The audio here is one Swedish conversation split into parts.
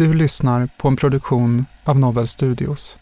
Du lyssnar på en produktion av Novel Studios.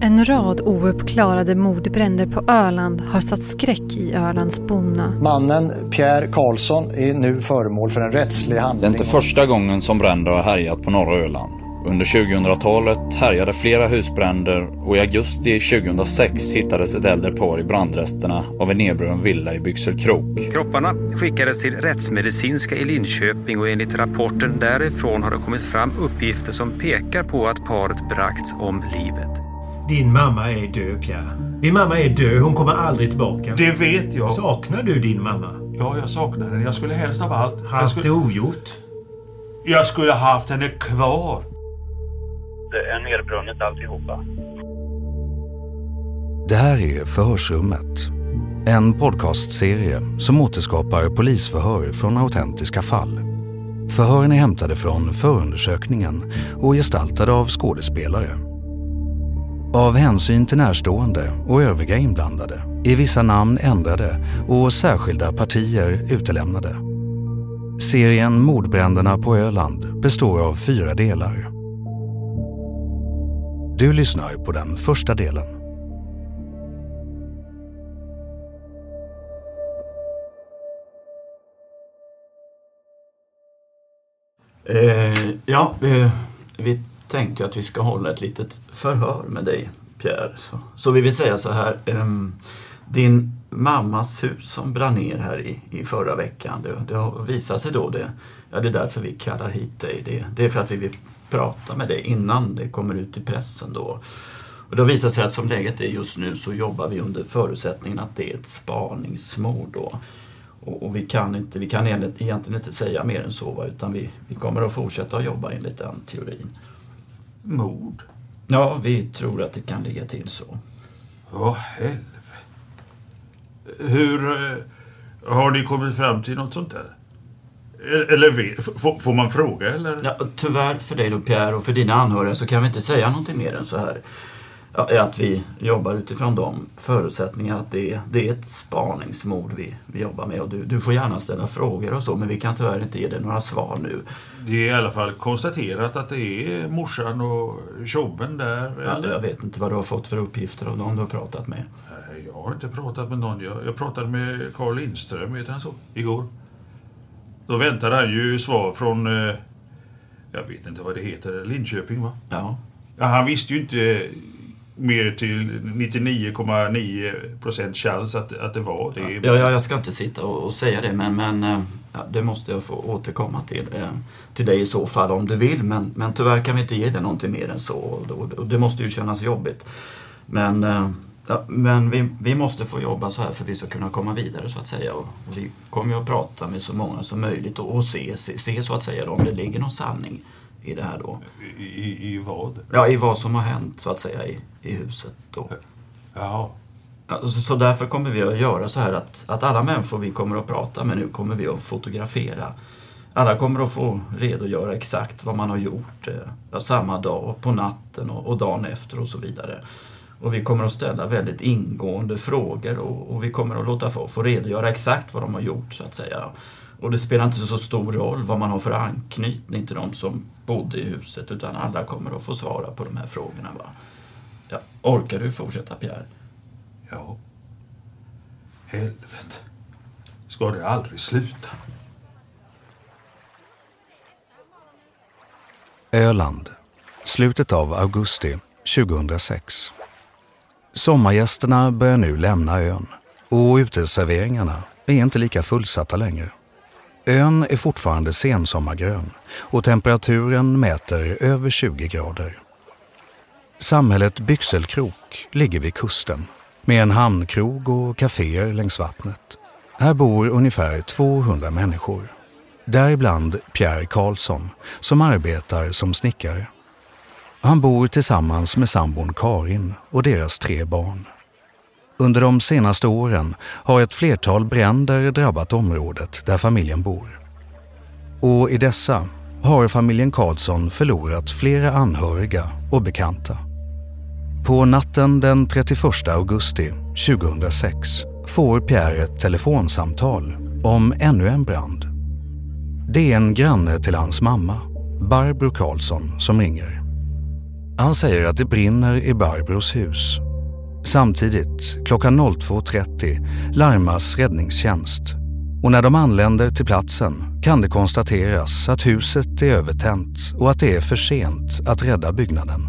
En rad ouppklarade mordbränder på Öland har satt skräck i Ölands bonna. Mannen Pierre Karlsson är nu föremål för en rättslig Det är handling. inte första gången som bränder har härjat på norra Öland. Under 2000-talet härjade flera husbränder och i augusti 2006 hittades ett äldre par i brandresterna av en nedbrunnen villa i Byxelkrok. Kropparna skickades till rättsmedicinska i Linköping och enligt rapporten därifrån har det kommit fram uppgifter som pekar på att paret bragts om livet. Din mamma är död, Pierre. Din mamma är död. Hon kommer aldrig tillbaka. Det vet jag. Saknar du din mamma? Ja, jag saknar henne. Jag skulle helst av allt... Jag Haft skulle, det ogjort? jag skulle ha haft henne kvar. Det är eh, nedbrunnet alltihopa. Det här är Förhörsrummet. En podcastserie som återskapar polisförhör från autentiska fall. Förhören är hämtade från förundersökningen och gestaltade av skådespelare. Av hänsyn till närstående och övriga inblandade är vissa namn ändrade och särskilda partier utelämnade. Serien Mordbränderna på Öland består av fyra delar. Du lyssnar på den första delen. Eh, ja, eh, vi tänkte att vi ska hålla ett litet förhör med dig, Pierre. Så, så vi vill säga så här. Eh, din mammas hus som brann ner här i, i förra veckan, det, det har visat sig då, det, ja, det är därför vi kallar hit dig. Det, det är för att vi vill prata med dig innan det kommer ut i pressen då. Och det har visat sig att som läget är just nu så jobbar vi under förutsättningen att det är ett spaningsmord då. Och, och vi kan, inte, vi kan egentligen, egentligen inte säga mer än så, utan vi, vi kommer att fortsätta att jobba enligt den teorin. Mord? Ja, vi tror att det kan ligga till så. Åh, helvete. Hur... eh, Har ni kommit fram till något sånt där? Eller får, man fråga eller? Ja, tyvärr för dig då Pierre och för dina anhöriga så kan vi inte säga någonting mer än så här. Ja, att vi jobbar utifrån de förutsättningarna att det, det är ett spaningsmord vi, vi jobbar med. Och du, du får gärna ställa frågor och så men vi kan tyvärr inte ge dig några svar nu. Det är i alla fall konstaterat att det är morsan och tjobben där. Ja, eller? jag vet inte vad du har fått för uppgifter av dem du har pratat med. Nej, jag har inte pratat med någon. Jag, jag pratade med Carl Lindström, heter han så, igår. Då väntade han ju svar från, eh, jag vet inte vad det heter, Linköping va? Ja. Ja, han visste ju inte mer till 99,9 procent chans att, att det var det. Ja, ja, jag ska inte sitta och, och säga det men, men eh, ja, det måste jag få återkomma till, eh, till dig i så fall om du vill. Men, men tyvärr kan vi inte ge dig någonting mer än så och, och, och det måste ju kännas jobbigt. Men, eh, ja, men vi, vi måste få jobba så här för att vi ska kunna komma vidare så att säga. Och, vi kommer ju att prata med så många som möjligt och, och se, se, se så att säga om det ligger någon sanning i det här då. I, i, vad? Ja, i vad som har hänt så att säga i, i huset då. Ja. Ja, så, så därför kommer vi att göra så här att, att alla människor vi kommer att prata med nu kommer vi att fotografera. Alla kommer att få redogöra exakt vad man har gjort eh, samma dag, på natten och, och dagen efter och så vidare. Och vi kommer att ställa väldigt ingående frågor och, och vi kommer att låta folk få redogöra exakt vad de har gjort så att säga. Och det spelar inte så stor roll vad man har för anknytning till de som bodde i huset utan alla kommer att få svara på de här frågorna. Va? Ja, orkar du fortsätta Pierre? Ja. Helvete. Ska det aldrig sluta? Öland. Slutet av augusti 2006. Sommargästerna börjar nu lämna ön och uteserveringarna är inte lika fullsatta längre. Ön är fortfarande sensommargrön och temperaturen mäter över 20 grader. Samhället Byxelkrok ligger vid kusten med en hamnkrog och kaféer längs vattnet. Här bor ungefär 200 människor. Däribland Pierre Karlsson som arbetar som snickare. Han bor tillsammans med sambon Karin och deras tre barn. Under de senaste åren har ett flertal bränder drabbat området där familjen bor. Och i dessa har familjen Karlsson förlorat flera anhöriga och bekanta. På natten den 31 augusti 2006 får Pierre ett telefonsamtal om ännu en brand. Det är en granne till hans mamma, Barbro Karlsson, som ringer. Han säger att det brinner i Barbros hus. Samtidigt, klockan 02.30, larmas räddningstjänst och när de anländer till platsen kan det konstateras att huset är övertänt och att det är för sent att rädda byggnaden.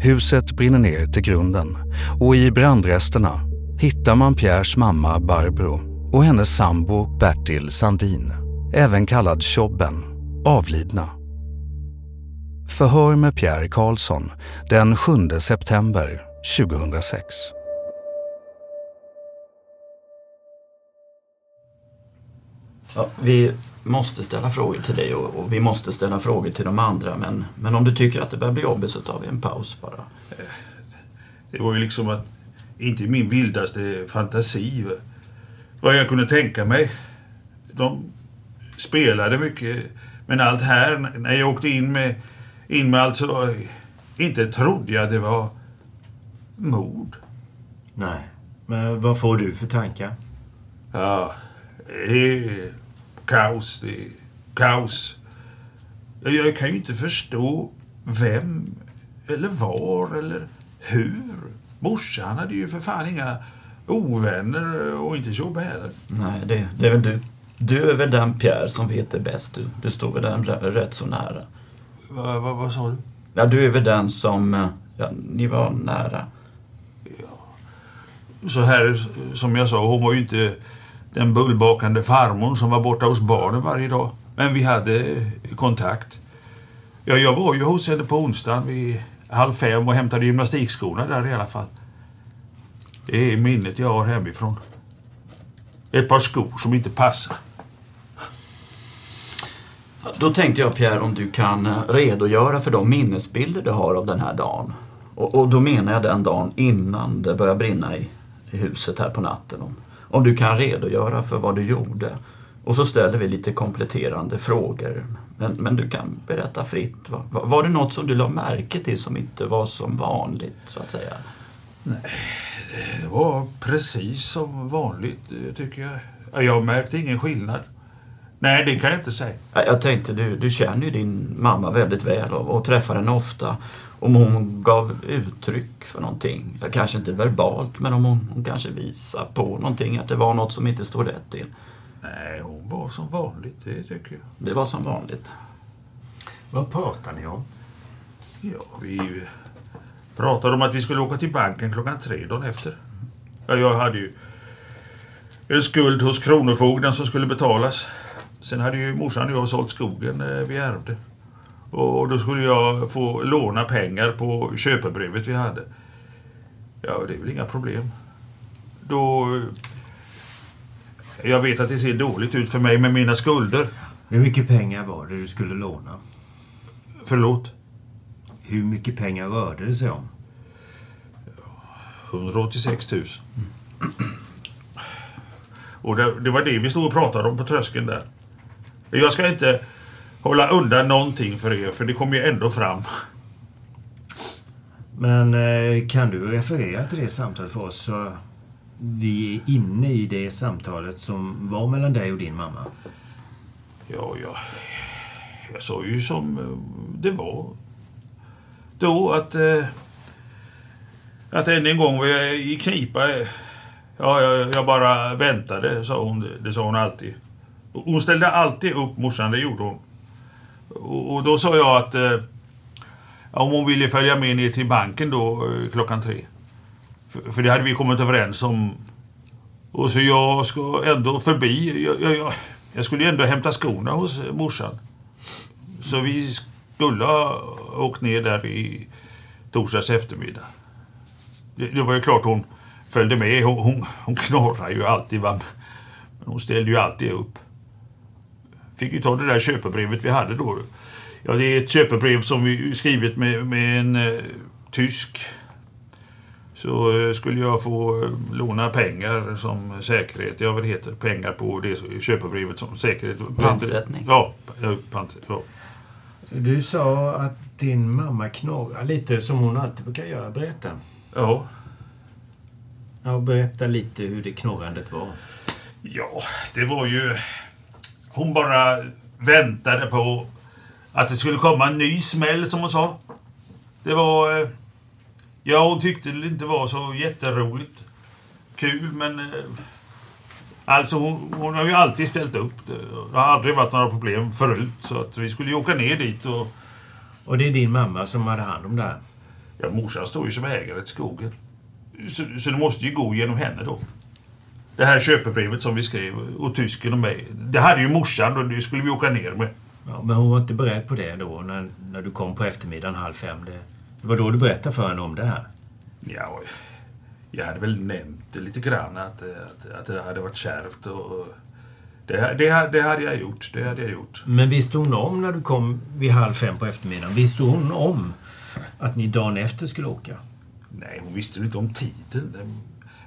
Huset brinner ner till grunden och i brandresterna hittar man Pierres mamma Barbro och hennes sambo Bertil Sandin, även kallad Tjobben, avlidna. Förhör med Pierre Karlsson den 7 september 2006. Ja, vi måste ställa frågor till dig och, och, vi måste ställa frågor till de andra men, men om du tycker att det börjar bli jobbigt så tar vi en paus bara. Det var ju liksom att, inte min vildaste fantasi, vad jag kunde tänka mig. De spelade mycket, men allt här, när jag åkte in med, in med alltså, inte trodde jag det var mord. Nej, men vad får du för tankar? Ja, det är kaos. Det är kaos. Jag kan ju inte förstå vem eller var eller hur. Morsan hade ju för fan inga ovänner och inte Tjobbe heller. Nej, det, det är väl du. Du är väl den Pierre som vet det bäst. Du, du står väl den rätt så nära. Va, va, vad sa du? Ja, du är väl den som... Ja, ni var nära. Så här, som jag sa, hon var ju inte den bullbakande farmor som var borta hos barnen varje dag. Men vi hade kontakt. Ja, jag var ju hos henne på onsdagen vid halv fem och hämtade gymnastikskorna där i alla fall. Det är minnet jag har hemifrån. Ett par skor som inte passar. Då tänkte jag Pierre om du kan eh, redogöra för de minnesbilder du har av den här dagen. Och, och då menar jag den dagen innan det började brinna i, i huset här på natten. Om, om du kan redogöra för vad du gjorde. Och så ställer vi lite kompletterande frågor. Men, men du kan berätta fritt. Var, var det något som du la märke till som inte var som vanligt så att säga? Nej, det var precis som vanligt eh, tycker jag. Jag märkte ingen skillnad. Nej, det kan jag inte säga. Jag tänkte, du, du känner ju din mamma väldigt väl och, och träffar henne ofta. Om hon gav uttryck för någonting, kanske inte verbalt, men om hon, hon kanske visade på någonting, att det var något som inte stod rätt till. Nej, hon var som vanligt, det tycker jag. Det var som vanligt. Vad pratar ni om? Ja, vi pratade om att vi skulle åka till banken klockan tre dagen efter. Ja, jag hade ju en skuld hos Kronofogden som skulle betalas. Sen hade ju morsan och jag sålt skogen vi ärvde. Och då skulle jag få låna pengar på köpebrevet vi hade. Ja, det är väl inga problem. Då... Jag vet att det ser dåligt ut för mig med mina skulder. Hur mycket pengar var det du skulle låna? Förlåt? Hur mycket pengar rörde det sig om? 186 000. Och det, det var det vi stod och pratade om på tröskeln där. Jag ska inte hålla undan någonting för er, för det kommer ju ändå fram. Men eh, kan du referera till det samtalet för oss så vi är inne i det samtalet som var mellan dig och din mamma? Ja, ja. Jag sa ju som eh, det var. Då att... Eh, att än en gång var jag i knipa. Ja, jag, jag bara väntade, sa hon. Det sa hon alltid. Hon ställde alltid upp, morsan. Det gjorde hon. Och, och då sa jag att... Eh, om hon ville följa med ner till banken då eh, klockan tre. För, för det hade vi kommit överens om. Och så jag ska ändå förbi. Jag, jag, jag, jag skulle ändå hämta skorna hos eh, morsan. Så vi skulle ha åkt ner där i torsdags eftermiddag. Det, det var ju klart hon följde med. Hon, hon, hon knorrar ju alltid. Va? Men hon ställde ju alltid upp. Fick ju ta det där köpebrevet vi hade då. Ja, det är ett köpebrev som vi skrivit med, med en eh, tysk. Så eh, skulle jag få eh, låna pengar som säkerhet. Ja, vad heter. Pengar på det köpebrevet som säkerhet. Pantsättning. Ja, pant, ja. Du sa att din mamma knorrar lite som hon alltid brukar göra. Berätta. Ja. Ja, berätta lite hur det knorrandet var. Ja, det var ju... Hon bara väntade på att det skulle komma en ny smäll, som hon sa. Det var... eh, Ja, hon tyckte det inte var så jätteroligt. Kul, men... eh, Alltså, hon, hon har ju alltid ställt upp. Det har aldrig varit några problem förut. Så att vi skulle ju åka ner dit och... Och det är din mamma som hade hand om det här? Ja, morsan står ju som ägare till skogen. Så, så det måste ju gå genom henne då. Det här köpebrevet som vi skrev, och tysken och mig. Det hade ju morsan och det skulle vi åka ner med. Ja, men hon var inte beredd på det då när, när du kom på eftermiddagen halv fem? Det, det var då du berättade för henne om det här? Ja, jag hade väl nämnt det lite grann att, att, att det hade varit kärvt och... det, det, det hade jag gjort. Det hade jag gjort. Men visste hon om när du kom vid halv fem på eftermiddagen? Visste hon om att ni dagen efter skulle åka? Nej, hon visste inte om tiden.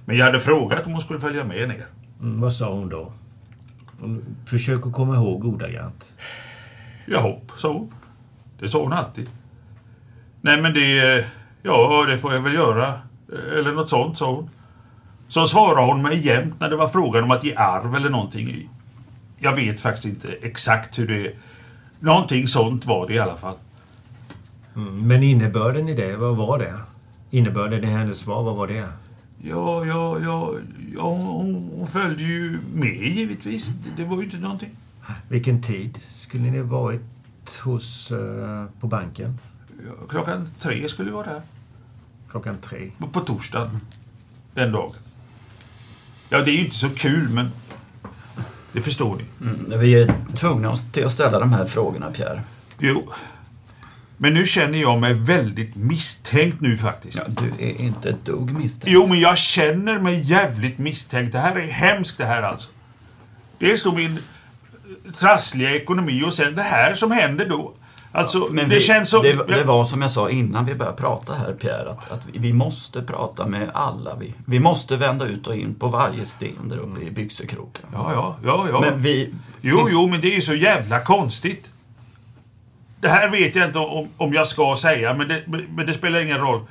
Men jag hade frågat om hon skulle följa med ner. Mm, vad sa hon då? Försök att komma ihåg ordagrant. Ja, hopp, sa hon. Det sa hon alltid. Nej, men det... Ja, det får jag väl göra. Eller något sånt, sa hon. Så svarade hon mig jämt när det var frågan om att ge arv eller någonting. Jag vet faktiskt inte exakt hur det... Någonting sånt var det i alla fall. Mm, men innebörden i det, vad var det? Innebörden i hennes svar, vad var det? Ja, ja, ja, ja hon, hon följde ju med givetvis. Det, det var ju inte någonting. Vilken tid skulle ni varit hos, eh, på banken? Ja, klockan tre skulle vi vara där. Klockan tre? På, på torsdagen. Den dagen. Ja, det är ju inte så kul, men det förstår ni. Mm, vi är tvungna till att ställa de här frågorna, Pierre. Jo. Men nu känner jag mig väldigt misstänkt nu faktiskt. Ja, du är inte ett dugg misstänkt. Jo, men jag känner mig jävligt misstänkt. Det här är hemskt det här alltså. Dels då min trassliga ekonomi och sen det här som händer då. Alltså, Men det vi, känns som... Det, det var som jag sa innan vi började prata här Pierre, att, att vi måste prata med alla. Vi, vi måste vända ut och in på varje sten där uppe i byxekroken. Ja, ja, ja, ja. Men vi... Jo, jo, men det är så jävla konstigt. Det här vet jag inte om, om jag ska säga, men det, men det spelar ingen roll.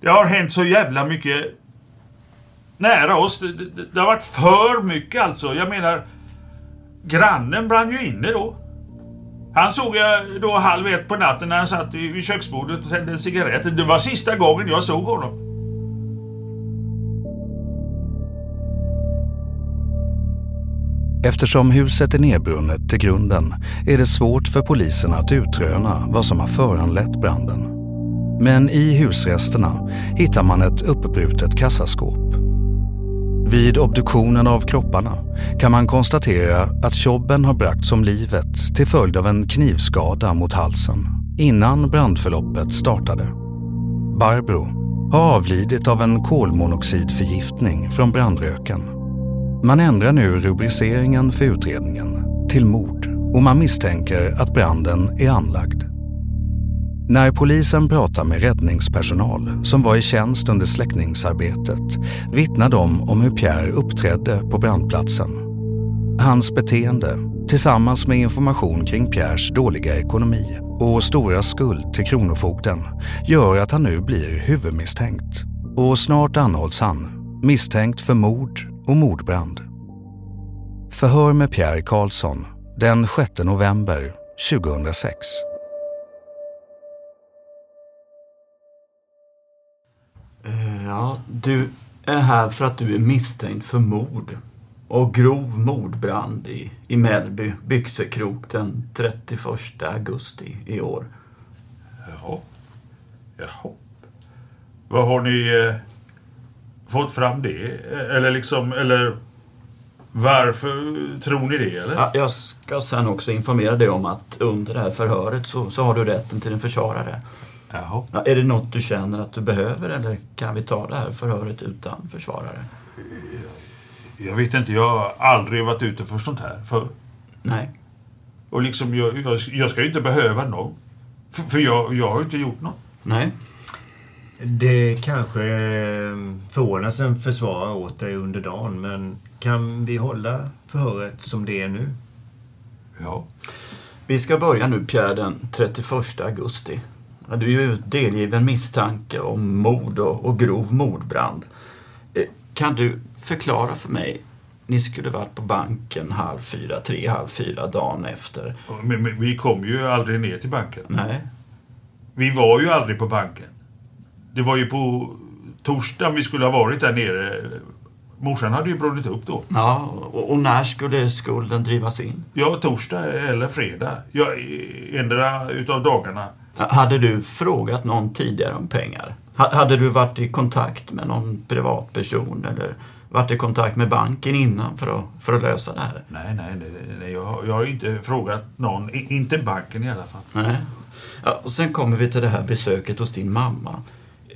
Det har hänt så jävla mycket nära oss. Det, det, det har varit för mycket alltså. Jag menar, grannen brann ju inne då. Han såg jag då halv ett på natten när han satt vid köksbordet och tände en cigarett. Det var sista gången jag såg honom. Eftersom huset är nedbrunnet till grunden är det svårt för polisen att utröna vad som har föranlett branden. Men i husresterna hittar man ett uppbrutet kassaskåp. Vid obduktionen av kropparna kan man konstatera att Tjobben har bragts om livet till följd av en knivskada mot halsen innan brandförloppet startade. Barbro har avlidit av en kolmonoxidförgiftning från brandröken. Man ändrar nu rubriceringen för utredningen till mord och man misstänker att branden är anlagd. När polisen pratar med räddningspersonal som var i tjänst under släckningsarbetet vittnar de om hur Pierre uppträdde på brandplatsen. Hans beteende, tillsammans med information kring Pierres dåliga ekonomi och stora skuld till Kronofogden, gör att han nu blir huvudmisstänkt. Och snart anhålls han, misstänkt för mord och mordbrand. Förhör med Pierre Karlsson den 6 november 2006. Eh, Ja, du är här för att du är misstänkt för mord och grov mordbrand i, i Mellby byxekrok den 31 augusti i år. Jaha. Jaha. Vad har ni eh, fått fram det? Eller liksom, eller varför tror ni det eller? Ja, jag ska sen också informera dig om att under det här förhöret så, så har du rätten till en försvarare. Jaha. Ja, är det något du känner att du behöver eller kan vi ta det här förhöret utan försvarare? Jag vet inte, jag har aldrig varit ute för sånt här för. Nej. Och liksom, jag, jag, jag ska ju inte behöva någon. För, för jag, jag har ju inte gjort något. Nej. Det kanske eh, förordnas en försvarare åt dig under dagen, men kan vi hålla förhöret som det är nu? Ja. Vi ska börja nu Pierre den 31 augusti. Du är ju delgiven misstanke om mord och, och grov mordbrand. Eh, Kan du förklara för mig? Ni skulle varit på banken halv fyra, tre, halv fyra dagen efter. Men, men vi kom ju aldrig ner till banken. Nej. Vi var ju aldrig på banken. Det var ju på torsdagen vi skulle ha varit där nere. Morsan hade ju brunnit upp då. Ja, och, när skulle skulden drivas in? Ja, torsdag eller fredag. Ja, endera utav dagarna. Hade du frågat någon tidigare om pengar? Ha- Hade du varit i kontakt med någon privatperson eller varit i kontakt med banken innan för att, för att lösa det här? Nej, nej, nej, nej jag, har- jag har inte frågat någon. I- Inte banken i alla fall. Nej. Ja, och sen kommer vi till det här besöket hos din mamma.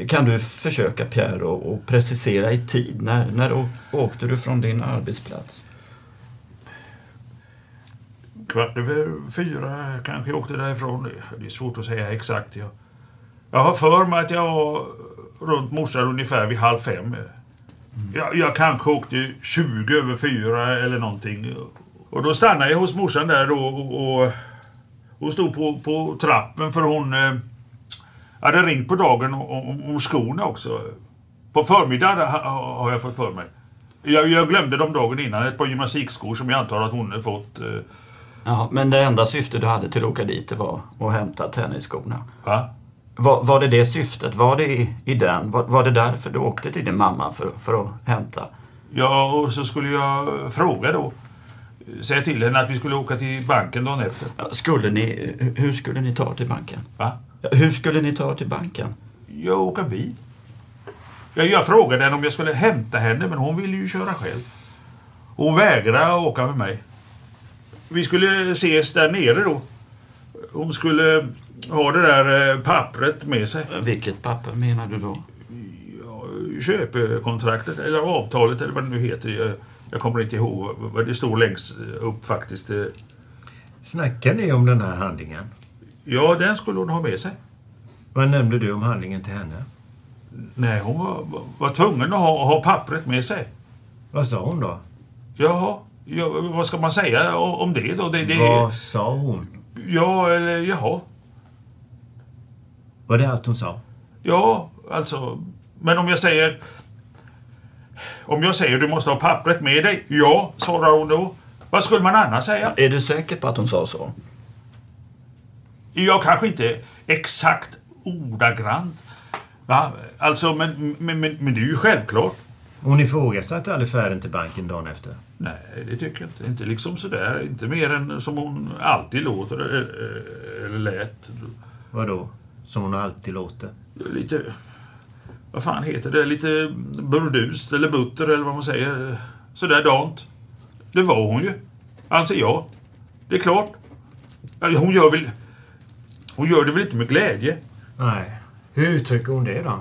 Kan du försöka Pierre och, och precisera i tid? När, när åkte du från din arbetsplats? Kvart över fyra kanske jag åkte därifrån. Det är svårt att säga exakt. Jag, jag har för mig att jag var runt morsan ungefär vid halv fem. Jag, jag kanske åkte 20 över fyra eller någonting. Och då stannade jag hos morsan där då och, och hon stod på, på trappen för hon hade ringt på dagen om, om, skorna också. På förmiddagen ha- har jag fått för mig. Jag, jag glömde dem dagen innan, ett par gymnastikskor som jag antar att hon hade fått. Eh, Ja, men det enda syfte du hade till att åka dit det var att hämta tennisskorna. Va? Var, var det det syftet? Var det i, i den? Var, var det därför du åkte till din mamma för, för att hämta? Ja, och så skulle jag fråga då. Säga till henne att vi skulle åka till banken dagen efter. Ja, Skulle ni, hur skulle ni ta till banken? Va? Ja, Hur skulle ni ta er till banken? Jag åker bil. Jag, jag frågade henne om jag skulle hämta henne, men hon ville ju köra själv. Hon vägrade åka med mig. Vi skulle ses där nere då. Hon skulle ha det där eh, pappret med sig. Vilket papper menar du då? Köpekontraktet, eller avtalet, eller vad det nu heter. Jag, jag kommer inte ihåg vad det står längst upp faktiskt. Snackar ni om den här handlingen? Ja, den skulle hon ha med sig. Vad nämnde du om handlingen till henne? Nej, hon var, var tvungen att ha, ha pappret med sig. Vad sa hon då? Jaha, ja, vad ska man säga om det då? Det, det, Vad sa hon? Ja, eller jaha. Var det allt hon sa? Ja, alltså. Men om jag säger... Om jag säger du måste ha pappret med dig. Ja, svarar hon då. Vad skulle man annars säga? Är du säker på att hon sa så? Jag kanske inte exakt ordagrant. Va? Alltså, men, men, men, men det är ju självklart. Hon ifrågasatte aldrig färden till banken dagen efter? Nej, det tycker jag inte. Inte liksom sådär. Inte mer än som hon alltid låter eller, eller lät. Vadå? Som hon alltid låter? Lite... Vad fan heter det? Lite burdust eller butter eller vad man säger. Sådär dant. Det var hon ju. Anser jag. Det är klart. Hon gör väl... Hon gör det väl inte med glädje? Nej. Hur uttrycker hon det då?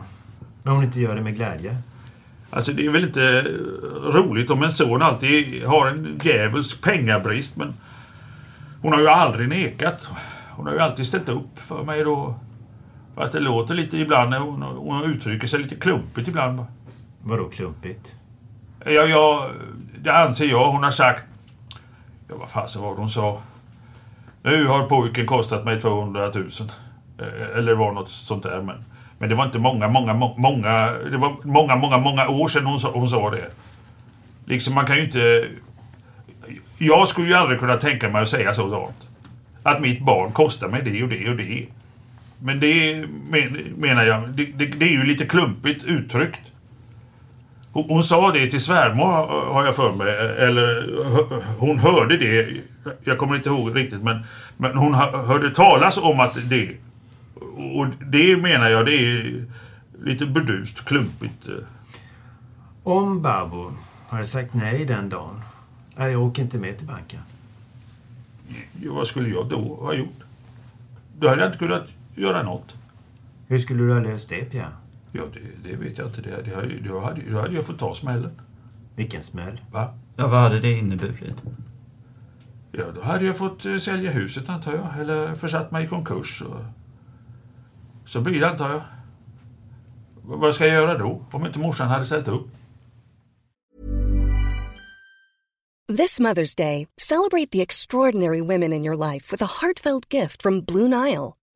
När hon inte gör det med glädje? Alltså det är väl inte roligt om en son alltid har en djävulsk pengabrist men hon har ju aldrig nekat. Hon har ju alltid ställt upp för mig då. Att det låter lite ibland när hon, hon uttrycker sig lite klumpigt ibland. Vadå klumpigt? Ja, ja, det anser jag. Hon har sagt... Ja, vad fasen var det hon sa? Nu har pojken kostat mig 200 000. Eh, eller var något sånt där. Men, men det var inte många, många, många... Det var många, många, många år sedan hon sa, hon sa det. Liksom man kan ju inte... Jag skulle ju aldrig kunna tänka mig att säga så sånt. Att mitt barn kostar mig det och det och det. Men det menar jag, det, det, det är ju lite klumpigt uttryckt. Hon, hon sa det till svärmor har- jag för mig. Eller hon hörde det. Jag kommer inte ihåg riktigt men, men hon hö- hörde talas om att det. Och det menar jag det är lite burdust, klumpigt. Om Barbro hade sagt nej den dagen. Nej, jag åker inte med till banken. Ja, vad skulle jag då ha gjort? Då hade jag inte kunnat göra något. Hur skulle du ha löst det, Pierre? Ja, det, det vet jag inte. Det, det, hade- då, hade, då hade jag fått ta smällen. Vilken smäll? Va? Ja, vad hade det inneburit? Ja, då hade jag fått eh, sälja huset antar jag. Eller försatt mig i konkurs. Och... Så blir det antar jag. V- Vad ska jag göra då? Om inte morsan hade ställt upp? This Mother's Day, celebrate the extraordinary women in your life with a heartfelt gift from Blue Nile.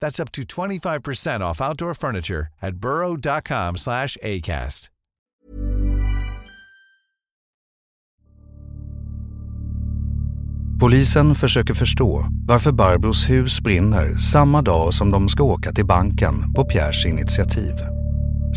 That's up to 25% off outdoor furniture at burrow.com/acast. Polisen försöker förstå varför Barbros hus brinner samma dag som de ska åka till banken på Pierres initiativ.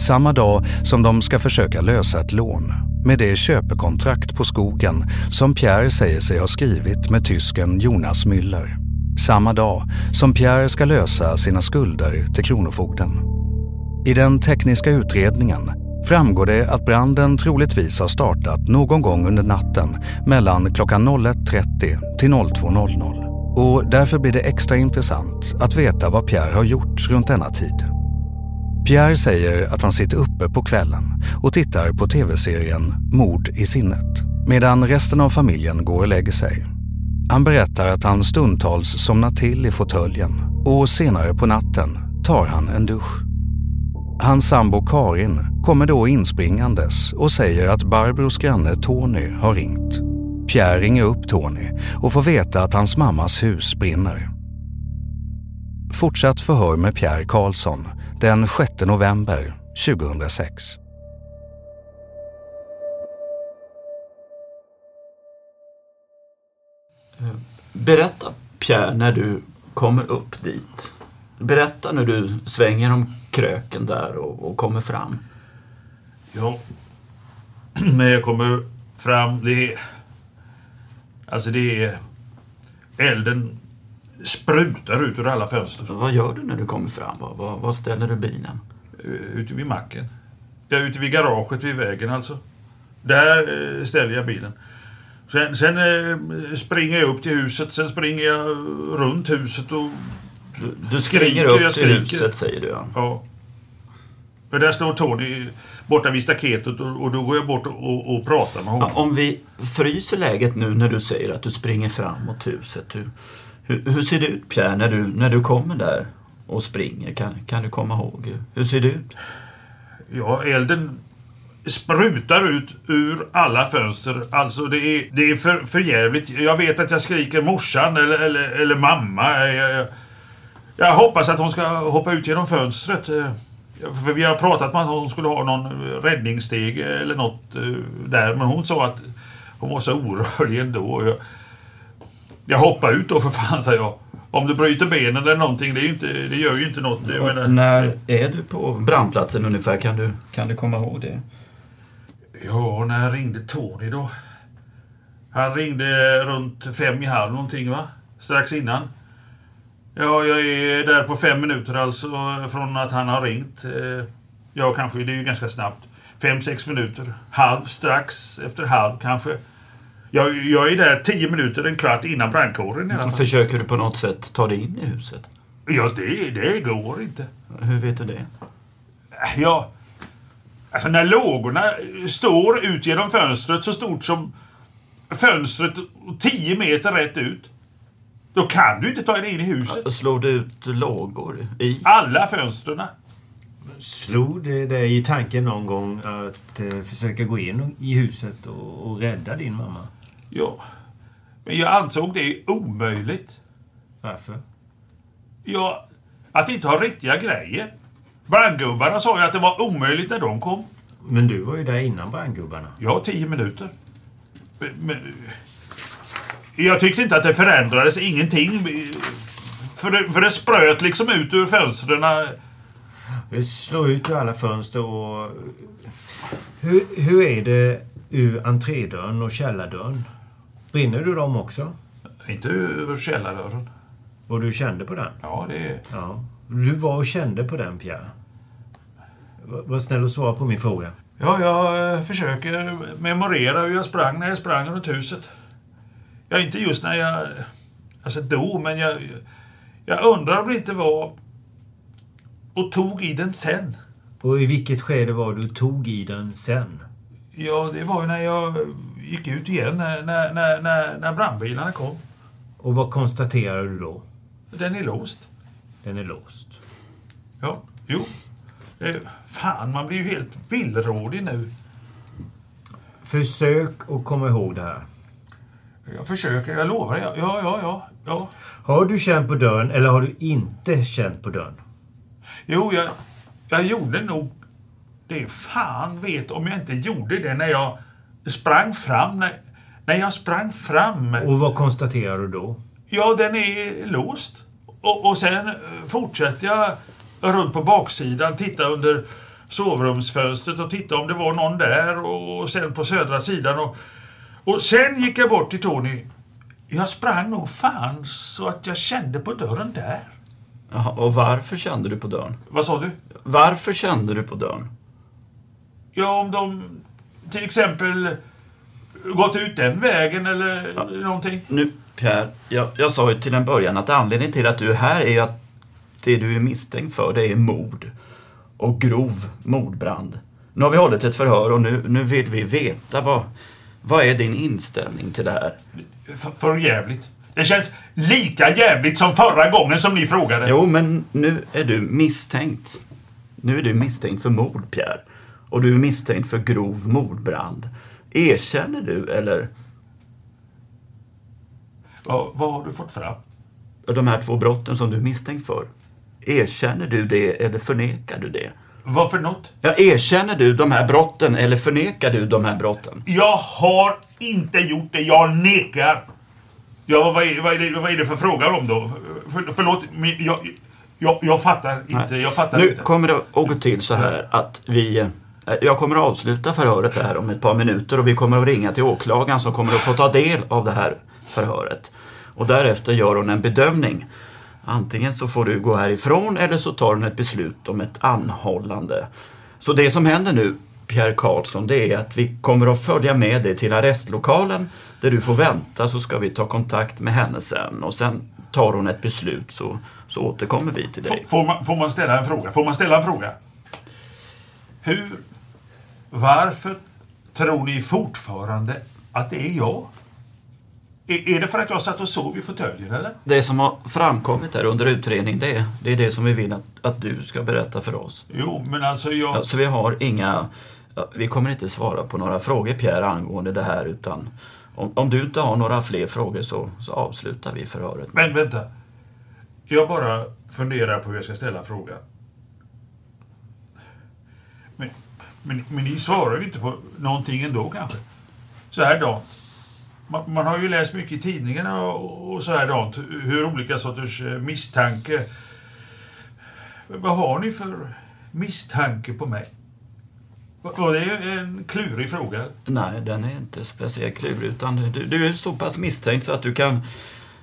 Samma dag som de ska försöka lösa ett lån med det köpekontrakt på skogen som Pierre säger sig ha skrivit med tysken Jonas Müller. Samma dag som Pierre ska lösa sina skulder till Kronofogden. I den tekniska utredningen framgår det att branden troligtvis har startat någon gång under natten mellan klockan 01.30 till 02.00. Och därför blir det extra intressant att veta vad Pierre har gjort runt denna tid. Pierre säger att han sitter uppe på kvällen och tittar på tv-serien Mord i sinnet medan resten av familjen går och lägger sig. Han berättar att han stundtals somnar till i fåtöljen och senare på natten tar han en dusch. Hans sambo Karin kommer då inspringandes och säger att Barbros granne Tony har ringt. Pierre ringer upp Tony och får veta att hans mammas hus brinner. Fortsatt förhör med Pierre Karlsson den 6 november 2006. Berätta Pierre när du kommer upp dit. Berätta när du svänger om kröken där och, och kommer fram. Ja, när jag kommer fram, det är... Alltså det är... Elden sprutar ut ur alla fönster. Vad gör du när du kommer fram? Var, var, ställer du bilen? Ute vid macken. Ja, ute vid garaget vid vägen alltså. Där eh, ställer jag bilen. Sen, sen eh, springer jag upp till huset, sen springer jag runt huset och Du, du springer upp till huset säger du ja. Ja. Och där står Tony borta vid staketet och, och då går jag bort och, och, pratar med honom. Ja, Om vi fryser läget nu när du säger att du springer fram mot huset. Hur, hur, hur ser det ut Pierre när du, när du kommer där och springer? Kan, kan du komma ihåg? Hur, hur ser det ut? Ja, elden sprutar ut ur alla fönster. Alltså det är, det är för, för jävligt. Jag vet att jag skriker morsan eller, eller, eller mamma. Jag, jag, jag hoppas att hon ska hoppa ut genom fönstret. Eh, För vi har pratat med att hon skulle ha någon räddningssteg eller något eh, där. Men hon sa att hon var så orörlig ändå. Jag, jag hoppar ut då för fan, sa jag. Om du bryter benen eller någonting, det, inte, det gör ju inte något. Menar, när är du på brandplatsen ungefär? Kan du, kan du komma ihåg det? Ja, när ringde Tony då. Han ringde runt fem i halv någonting va? Strax innan. Ja, jag är där på fem minuter alltså från att han har ringt. Eh, Ja, kanske, det är ju ganska snabbt. Fem, sex minuter. Halv, strax efter halv kanske. Jag, jag är där tio minuter, en kvart innan brandkåren i alla fall. Försöker du på något sätt ta dig in i huset? Ja, det, det går inte. Hur vet du det? Ja, alltså när lågorna står ut genom fönstret så stort som fönstret 10 meter rätt ut. Då kan du inte ta dig in i huset. Slår du ut lågor i? Alla fönstren. Slog det dig i tanken någon gång att eh, försöka gå in i huset och, och rädda din mamma? Ja. Men jag ansåg det omöjligt. Varför? Ja, att inte ha riktiga grejer. Brandgubbarna sa ju att det var omöjligt när de kom. Men du var ju där innan brandgubbarna. Ja, tio minuter. Men, jag tyckte inte att det förändrades ingenting. För det, för det spröt liksom ut ur fönstren. Vi slår ut ur alla fönster och... Hur, hur är det ur entrédörren och källardörren? Brinner du dem också? Inte över källardörren. Och du kände på den? Ja, det. Ja. Du var och kände på den, Pierre. Var snäll och svara på min fråga. Ja, jag eh, försöker memorera hur jag sprang när jag sprang runt huset. Ja, inte just när jag... Alltså då, men jag... Jag undrar om det inte var... Och tog i den sen. Och i vilket skede var du tog i den sen? Ja, det var ju när jag gick ut igen, när, när, när, när, när brandbilarna kom. Och vad konstaterade du då? Den är låst. Den är låst. Ja, jo. Fan, man blir ju helt villrådig nu. Försök att komma ihåg det här. Jag försöker, jag lovar. Ja, ja, ja. ja. Har du känt på dörren eller har du inte känt på dörren? Jo, jag, jag gjorde nog det. Fan vet om jag inte gjorde det när jag sprang fram. När, när jag sprang fram. Och vad konstaterar du då? Ja, den är låst. Och, och sen fortsätter jag runt på baksidan, titta under sovrumsfönstret och titta om det var någon där och sen på södra sidan. Och, och sen gick jag bort till Tony. Jag sprang nog fan så att jag kände på dörren där. Jaha, och varför kände du på dörren? Vad sa du? Varför kände du på dörren? Ja, om de till exempel gått ut den vägen eller någonting. Nu, Pierre, jag, jag sa ju till en början att anledningen till att du är här är ju att det du är misstänkt för, det är mord. Och grov mordbrand. Nu har vi hållit ett förhör och nu, nu vill vi veta vad, vad är din inställning till det här? För, för jävligt. Det känns lika jävligt som förra gången som ni frågade. Jo, men nu är du misstänkt. Nu är du misstänkt för mord, Pierre. Och du är misstänkt för grov mordbrand. Erkänner du, eller? Vad, vad har du fått fram? De här två brotten som du är misstänkt för. Erkänner du det eller förnekar du det? Vad för något? Ja, erkänner du de här brotten eller förnekar du de här brotten? Jag har inte gjort det. Jag nekar. Ja, vad, är, vad, är det, vad är det för fråga om då? För, förlåt, jag, jag, jag fattar inte. Jag fattar nu inte. kommer det att gå till så här att vi... eh, Jag kommer att avsluta förhöret här om ett par minuter och vi kommer att ringa till åklagaren som kommer att få ta del av det här förhöret. Och därefter gör hon en bedömning. Antingen så får du gå härifrån eller så tar hon ett beslut om ett anhållande. Så det som händer nu, Pierre Karlsson, det är att vi kommer att följa med dig till arrestlokalen där du får vänta så ska vi ta kontakt med henne sen och sen tar hon ett beslut så, så återkommer vi till dig. Får man, får man ställa en fråga? Får man ställa en fråga? Hur, varför tror ni fortfarande att det är jag? Är, det för att jag satt och sov i fåtöljen eller? Det som har framkommit här under utredning det är det, är det som vi vill att, att du ska berätta för oss. Jo, men alltså jag... Ja, så vi har inga... Vi kommer inte svara på några frågor Pierre angående det här utan om, om du inte har några fler frågor så, så avslutar vi förhöret. Men vänta. Jag bara funderar på hur jag ska ställa frågan. Men, men, men ni svarar ju inte på någonting ändå kanske? Så här dant. Man, man har ju läst mycket i tidningarna och, och så här dant hur olika sorters eh, misstanke... Vad har ni för misstanke på mig? Och det är en klurig fråga. Nej, den är inte speciellt klurig utan du, du är så pass misstänkt så att du kan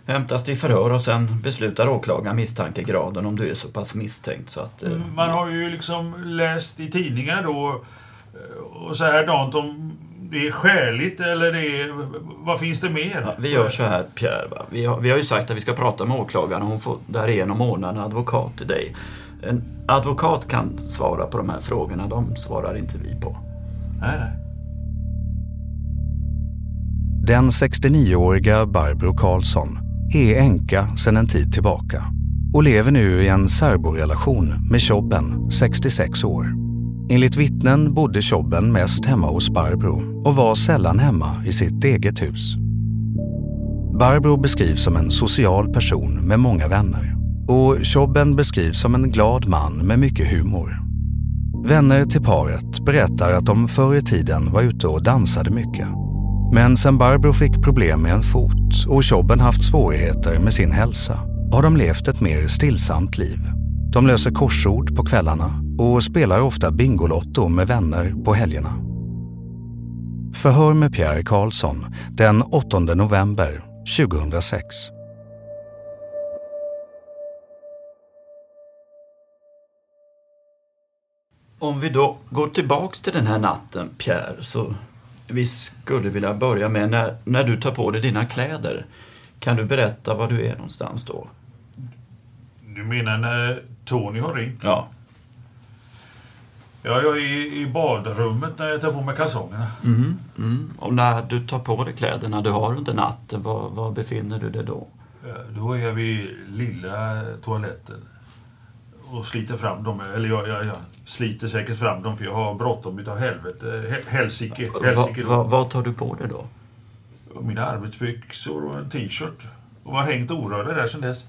hämtas till förhör och sen beslutar åklagaren misstankegraden om du är så pass misstänkt så att... eh, Man har ju liksom läst i tidningar då eh, och så här dant om det är skäligt eller det är... Vad finns det mer? Ja, vi gör så här Pierre, va? Vi, har, vi har ju sagt att vi ska prata med åklagaren och hon får därigenom ordna en advokat till dig. En advokat kan svara på de här frågorna, de svarar inte vi på. Nej, nej. Den 69-åriga Barbro Karlsson är änka sedan en tid tillbaka och lever nu i en särborelation med Tjobben, 66 år. Enligt vittnen bodde Tjobben mest hemma hos Barbro och var sällan hemma i sitt eget hus. Barbro beskrivs som en social person med många vänner och Tjobben beskrivs som en glad man med mycket humor. Vänner till paret berättar att de förr i tiden var ute och dansade mycket. Men sen Barbro fick problem med en fot och Tjobben haft svårigheter med sin hälsa har de levt ett mer stillsamt liv. De löser korsord på kvällarna och spelar ofta Bingolotto med vänner på helgerna. Förhör med Pierre Karlsson den 8 november 2006. Om vi då går tillbaks till den här natten, Pierre, så vi skulle vilja börja med när, när du tar på dig dina kläder. Kan du berätta var du är någonstans då? Du menar när Tony har ringt? Ja. Ja, jag är i badrummet när jag tar på mig kalsongerna. Mm, mm. Och när du tar på dig kläderna du har under natten, var, var befinner du dig då? Då är jag vid lilla toaletten och sliter fram dem. Eller jag, jag, jag sliter säkert fram dem för jag har bråttom utav helvete. He- Helsike. Va, Helsike va, vad tar du på dig då? Mina arbetsbyxor och en t-shirt. Och har hängt orörda där sedan dess.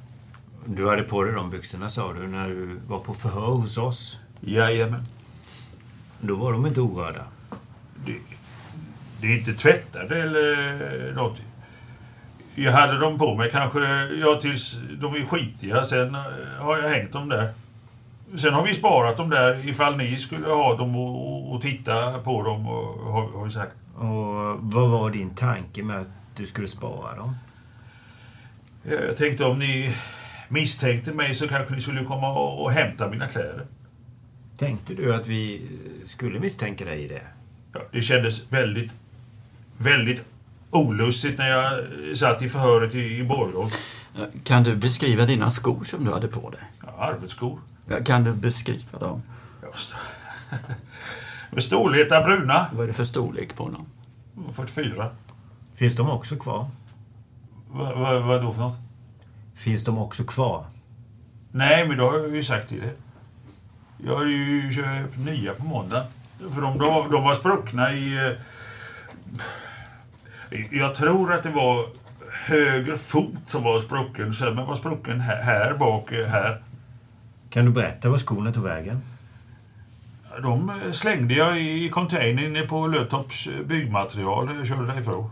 Du hade på dig de byxorna sa du när du var på förhör hos oss. Jajamän. Då var de inte orörda. Det, det är inte tvättade eller något. Jag hade dem på mig kanske, ja tills de är skitiga. Sen eh, har jag hängt dem där. Sen har vi sparat dem där ifall ni skulle ha dem och, och titta på dem, och, har, har vi sagt. Och vad var din tanke med att du skulle spara dem? Ja, Jag tänkte om ni misstänkte mig så kanske ni skulle komma och, och hämta mina kläder. Tänkte du att vi skulle misstänka dig i det? Ja, det kändes väldigt, väldigt olustigt när jag eh, satt i förhöret i, i Borgholm. Kan du beskriva dina skor som du hade på dig? Ja, arbetsskor. Ja, Kan du beskriva dem? Ja, st- Med storleta bruna. Vad är det för storlek på dem? 44. Finns de också kvar? Vad va, vad då för något? Finns de också kvar? Nej, men då har jag ju sagt till det. Jag har ju köpt nya på måndag. För de, de, de var spruckna i... eh, Jag tror att det var höger fot som var sprucken. Så den var sprucken här, här bak, eh, här. Kan du berätta var skorna tog vägen? De eh, slängde jag i containern inne på Löttorps byggmaterial. Jag körde därifrån.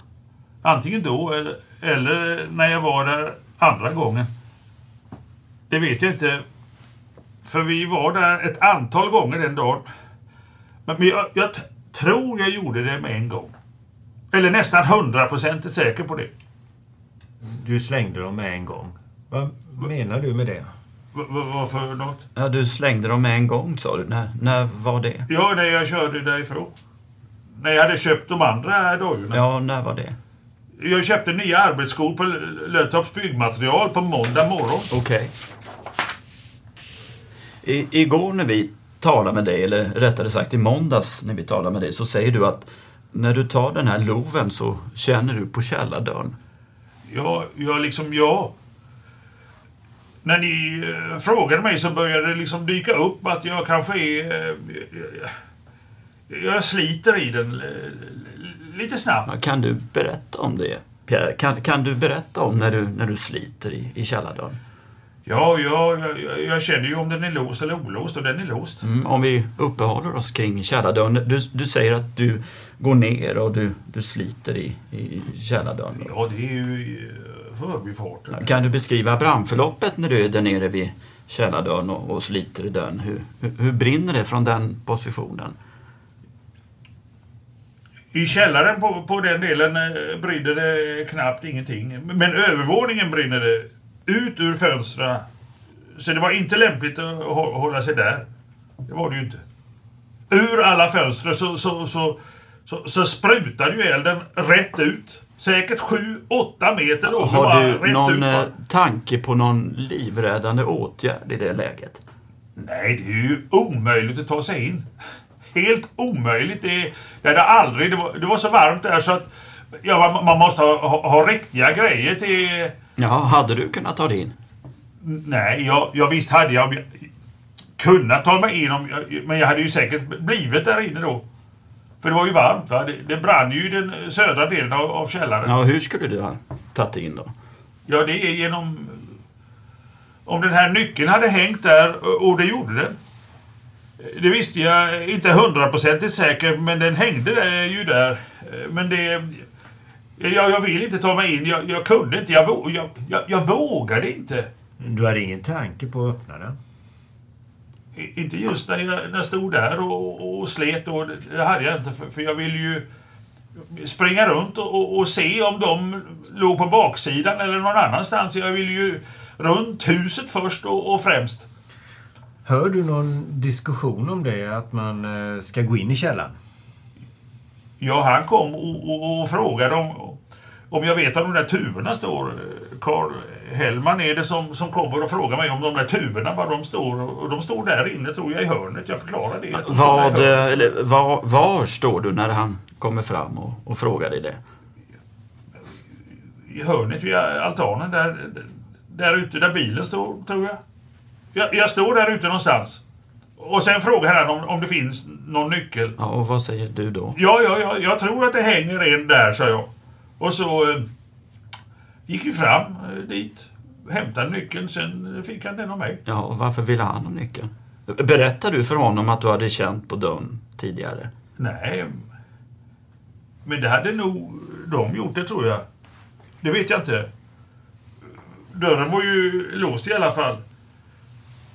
Antingen då eller när jag var där andra gången. Det vet jag inte. För vi var där ett antal gånger den dagen. Men jag, jag tror jag gjorde det med en gång. Eller nästan hundraprocentigt säker på det. Du slängde dem med en gång. Vad menar du med det? Vad för något? Ja, du slängde dem med en gång sa du. När, när var det? Ja, när jag körde därifrån. När jag hade köpt de andra dojorna. Ja, när var det? Jag köpte nya arbetsskor på Löttorps byggmaterial på måndag morgon. Okej. I, igår när vi talade med dig, eller rättare sagt i måndags när vi talade med dig, så säger du att när du tar den här loven så känner du på källardörren. Ja, jag liksom, ja. När ni eh, frågade mig så började det liksom dyka upp att jag kanske är... Eh, jag sliter i den eh, lite snabbt. Kan du berätta om det, Pierre? Kan, kan du berätta om när du, när du sliter i, i källardörren? Ja, ja jag, jag känner ju om den är låst eller olåst och den är låst. Mm, om vi uppehåller oss kring källardörren. Du, du säger att du går ner och du, du sliter i, i källardörren. Ja, det är ju i förbifarten. Kan du beskriva brandförloppet när du är där nere vid källardörren och, och sliter i dörren? Hur, hur, hur brinner det från den positionen? I källaren på, på den delen eh, brinner det knappt ingenting. Men övervåningen brinner det ut ur fönstren. Så det var inte lämpligt att hålla sig där. Det var det ju inte. Ur alla fönster så, så, så, så, så sprutade ju elden rätt ut. Säkert 7-8 meter då. Har du någon ut. Eh, tanke på någon livräddande åtgärd i det läget? Nej, det är ju omöjligt att ta sig in. Helt omöjligt. Det, det hade aldrig... Det var, det var så varmt där så att ja, man, man måste ha, ha, ha riktiga grejer till... Ja, hade du kunnat ta dig in? Nej, jag, jag visst hade jag kunnat ta mig in, om, men jag hade ju säkert blivit där inne då. För det var ju varmt va? Det, det brann ju i den södra delen av, av källaren. Ja, hur skulle du ha tagit in då? Ja, det är genom... Om den här nyckeln hade hängt där, och det gjorde den. Det visste jag inte hundraprocentigt säkert, men den hängde där, ju där. Men det... Jag, jag vill inte ta mig in. Jag, jag kunde inte. Jag, jag, jag, jag vågade inte. Du hade ingen tanke på att öppna den? Inte just när jag, när jag stod där och, och slet. Då. Det hade jag inte. För, för jag ville ju springa runt och, och, och, se om de låg på baksidan eller någon annanstans. Jag ville ju runt huset först och, och främst. Hör du någon diskussion om det, att man eh, ska gå in i källaren? Ja, han kom och, och, och frågade om, om jag vet var de där tuberna står. Karl Hellman är det som, som kommer och frågar mig om de där tuberna, var de står. Och de står där inne, tror jag, i hörnet. Jag förklarar det. Vad, eller, var, var står du när han kommer fram och, och frågar dig det? I hörnet vid altanen, där, där ute där bilen står, tror jag. Jag, jag står där ute någonstans. Och sen frågar han om, om det finns någon nyckel. Ja, och vad säger du då? Ja, ja, ja jag tror att det hänger en där, sa jag. Och så eh, gick vi fram eh, dit, hämtade nyckeln, sen fick han den av mig. Ja, och varför ville han ha nyckeln? Berättade du för honom att du hade känt på dörren tidigare? Nej, men det hade nog de gjort, det tror jag. Det vet jag inte. Dörren var ju låst i alla fall.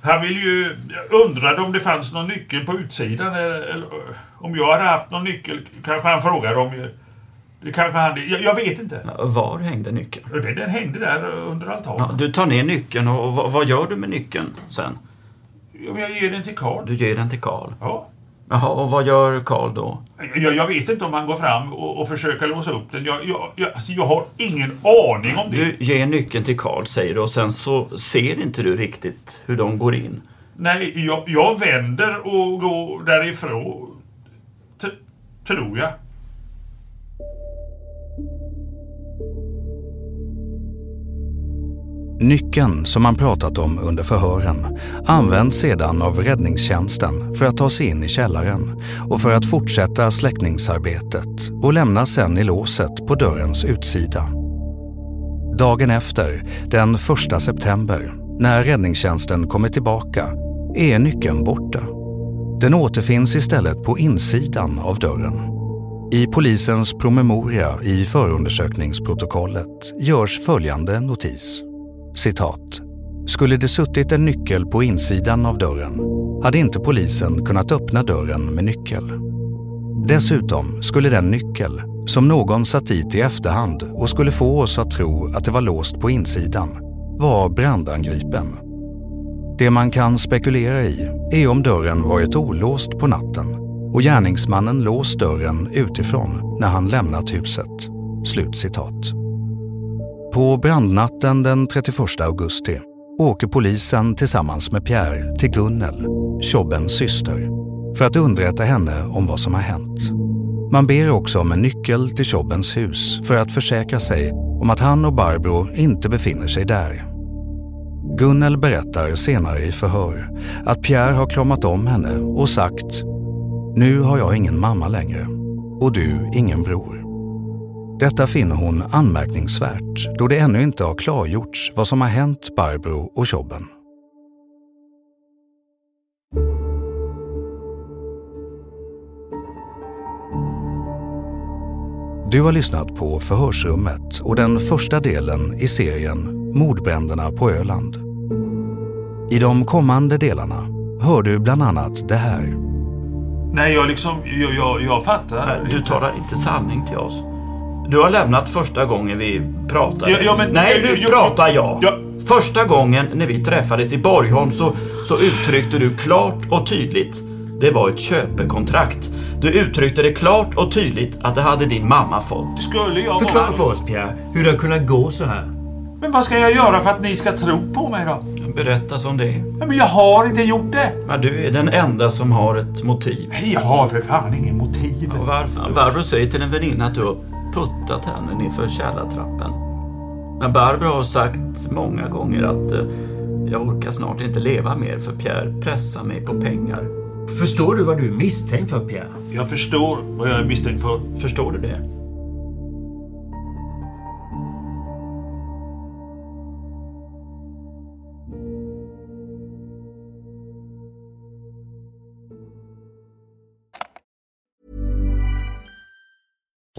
Han ville ju, undrade om det fanns någon nyckel på utsidan. Eller, eller, om jag hade haft någon nyckel, kanske han frågade om. Det kanske han, jag, jag vet inte. Var hängde nyckeln? Den, den hängde där under altanen. Ja, du tar ner nyckeln och vad, vad, gör du med nyckeln sen? Ja, jag ger den till Karl. Du ger den till Karl? Ja. Jaha, och vad gör Karl då? Jag, jag, vet inte om han går fram och, och försöker låsa upp den. Jag, jag, jag, alltså jag har ingen aning om det. Du ger nyckeln till Karl säger du och sen så ser inte du riktigt hur de går in. Nej, jag, jag vänder och går därifrån. T tror jag. Nyckeln som man pratat om under förhören används sedan av räddningstjänsten för att ta sig in i källaren och för att fortsätta släckningsarbetet och lämnas sen i låset på dörrens utsida. Dagen efter, den 1 september, när räddningstjänsten kommer tillbaka, är nyckeln borta. Den återfinns istället på insidan av dörren. I polisens promemoria i förundersökningsprotokollet görs följande notis. Citat. Skulle det suttit en nyckel på insidan av dörren hade inte polisen kunnat öppna dörren med nyckel. Dessutom skulle den nyckel som någon satt dit i efterhand och skulle få oss att tro att det var låst på insidan var brandangripen. Det man kan spekulera i är om dörren varit olåst på natten och gärningsmannen låst dörren utifrån när han lämnat huset. Slutcitat. På brandnatten den 31 augusti åker polisen tillsammans med Pierre till Gunnel, Tjobbens syster, för att underrätta henne om vad som har hänt. Man ber också om en nyckel till Tjobbens hus för att försäkra sig om att han och Barbro inte befinner sig där. Gunnel berättar senare i förhör att Pierre har kramat om henne och sagt “Nu har jag ingen mamma längre och du ingen bror”. Detta finner hon anmärkningsvärt då det ännu inte har klargjorts vad som har hänt Barbro och Chobben. Du har lyssnat på Förhörsrummet och den första delen i serien Mordbränderna på Öland. I de kommande delarna hör du bland annat det här. Nej, jag liksom... Jag, jag, jag fattar. Du talar inte sanning till oss. Du har lämnat första gången vi pratade. Ja, ja, men- Nej, ja, nu ja, pratar jag. Första gången när vi träffades i Borgholm så, så uttryckte du klart och tydligt det var ett köpekontrakt. Du uttryckte det klart och tydligt att det hade din mamma fått. Skulle jag Förklara för oss Pierre, hur det har kunnat gå så här. Men vad ska jag göra för att ni ska tro på mig då? Berätta som det är. Ja, men jag har inte gjort det. Men du är den enda som har ett motiv. Nej, jag har för fan ingen motiv. Och varför? Barbro säger till en väninna att du har puttat henne nerför källartrappen. Men Barbro har sagt många gånger att eh, jag orkar snart inte leva mer för Pierre pressar mig på pengar. Förstår du vad du är misstänkt för Pierre? Jag förstår vad jag är misstänkt för. Förstår du det?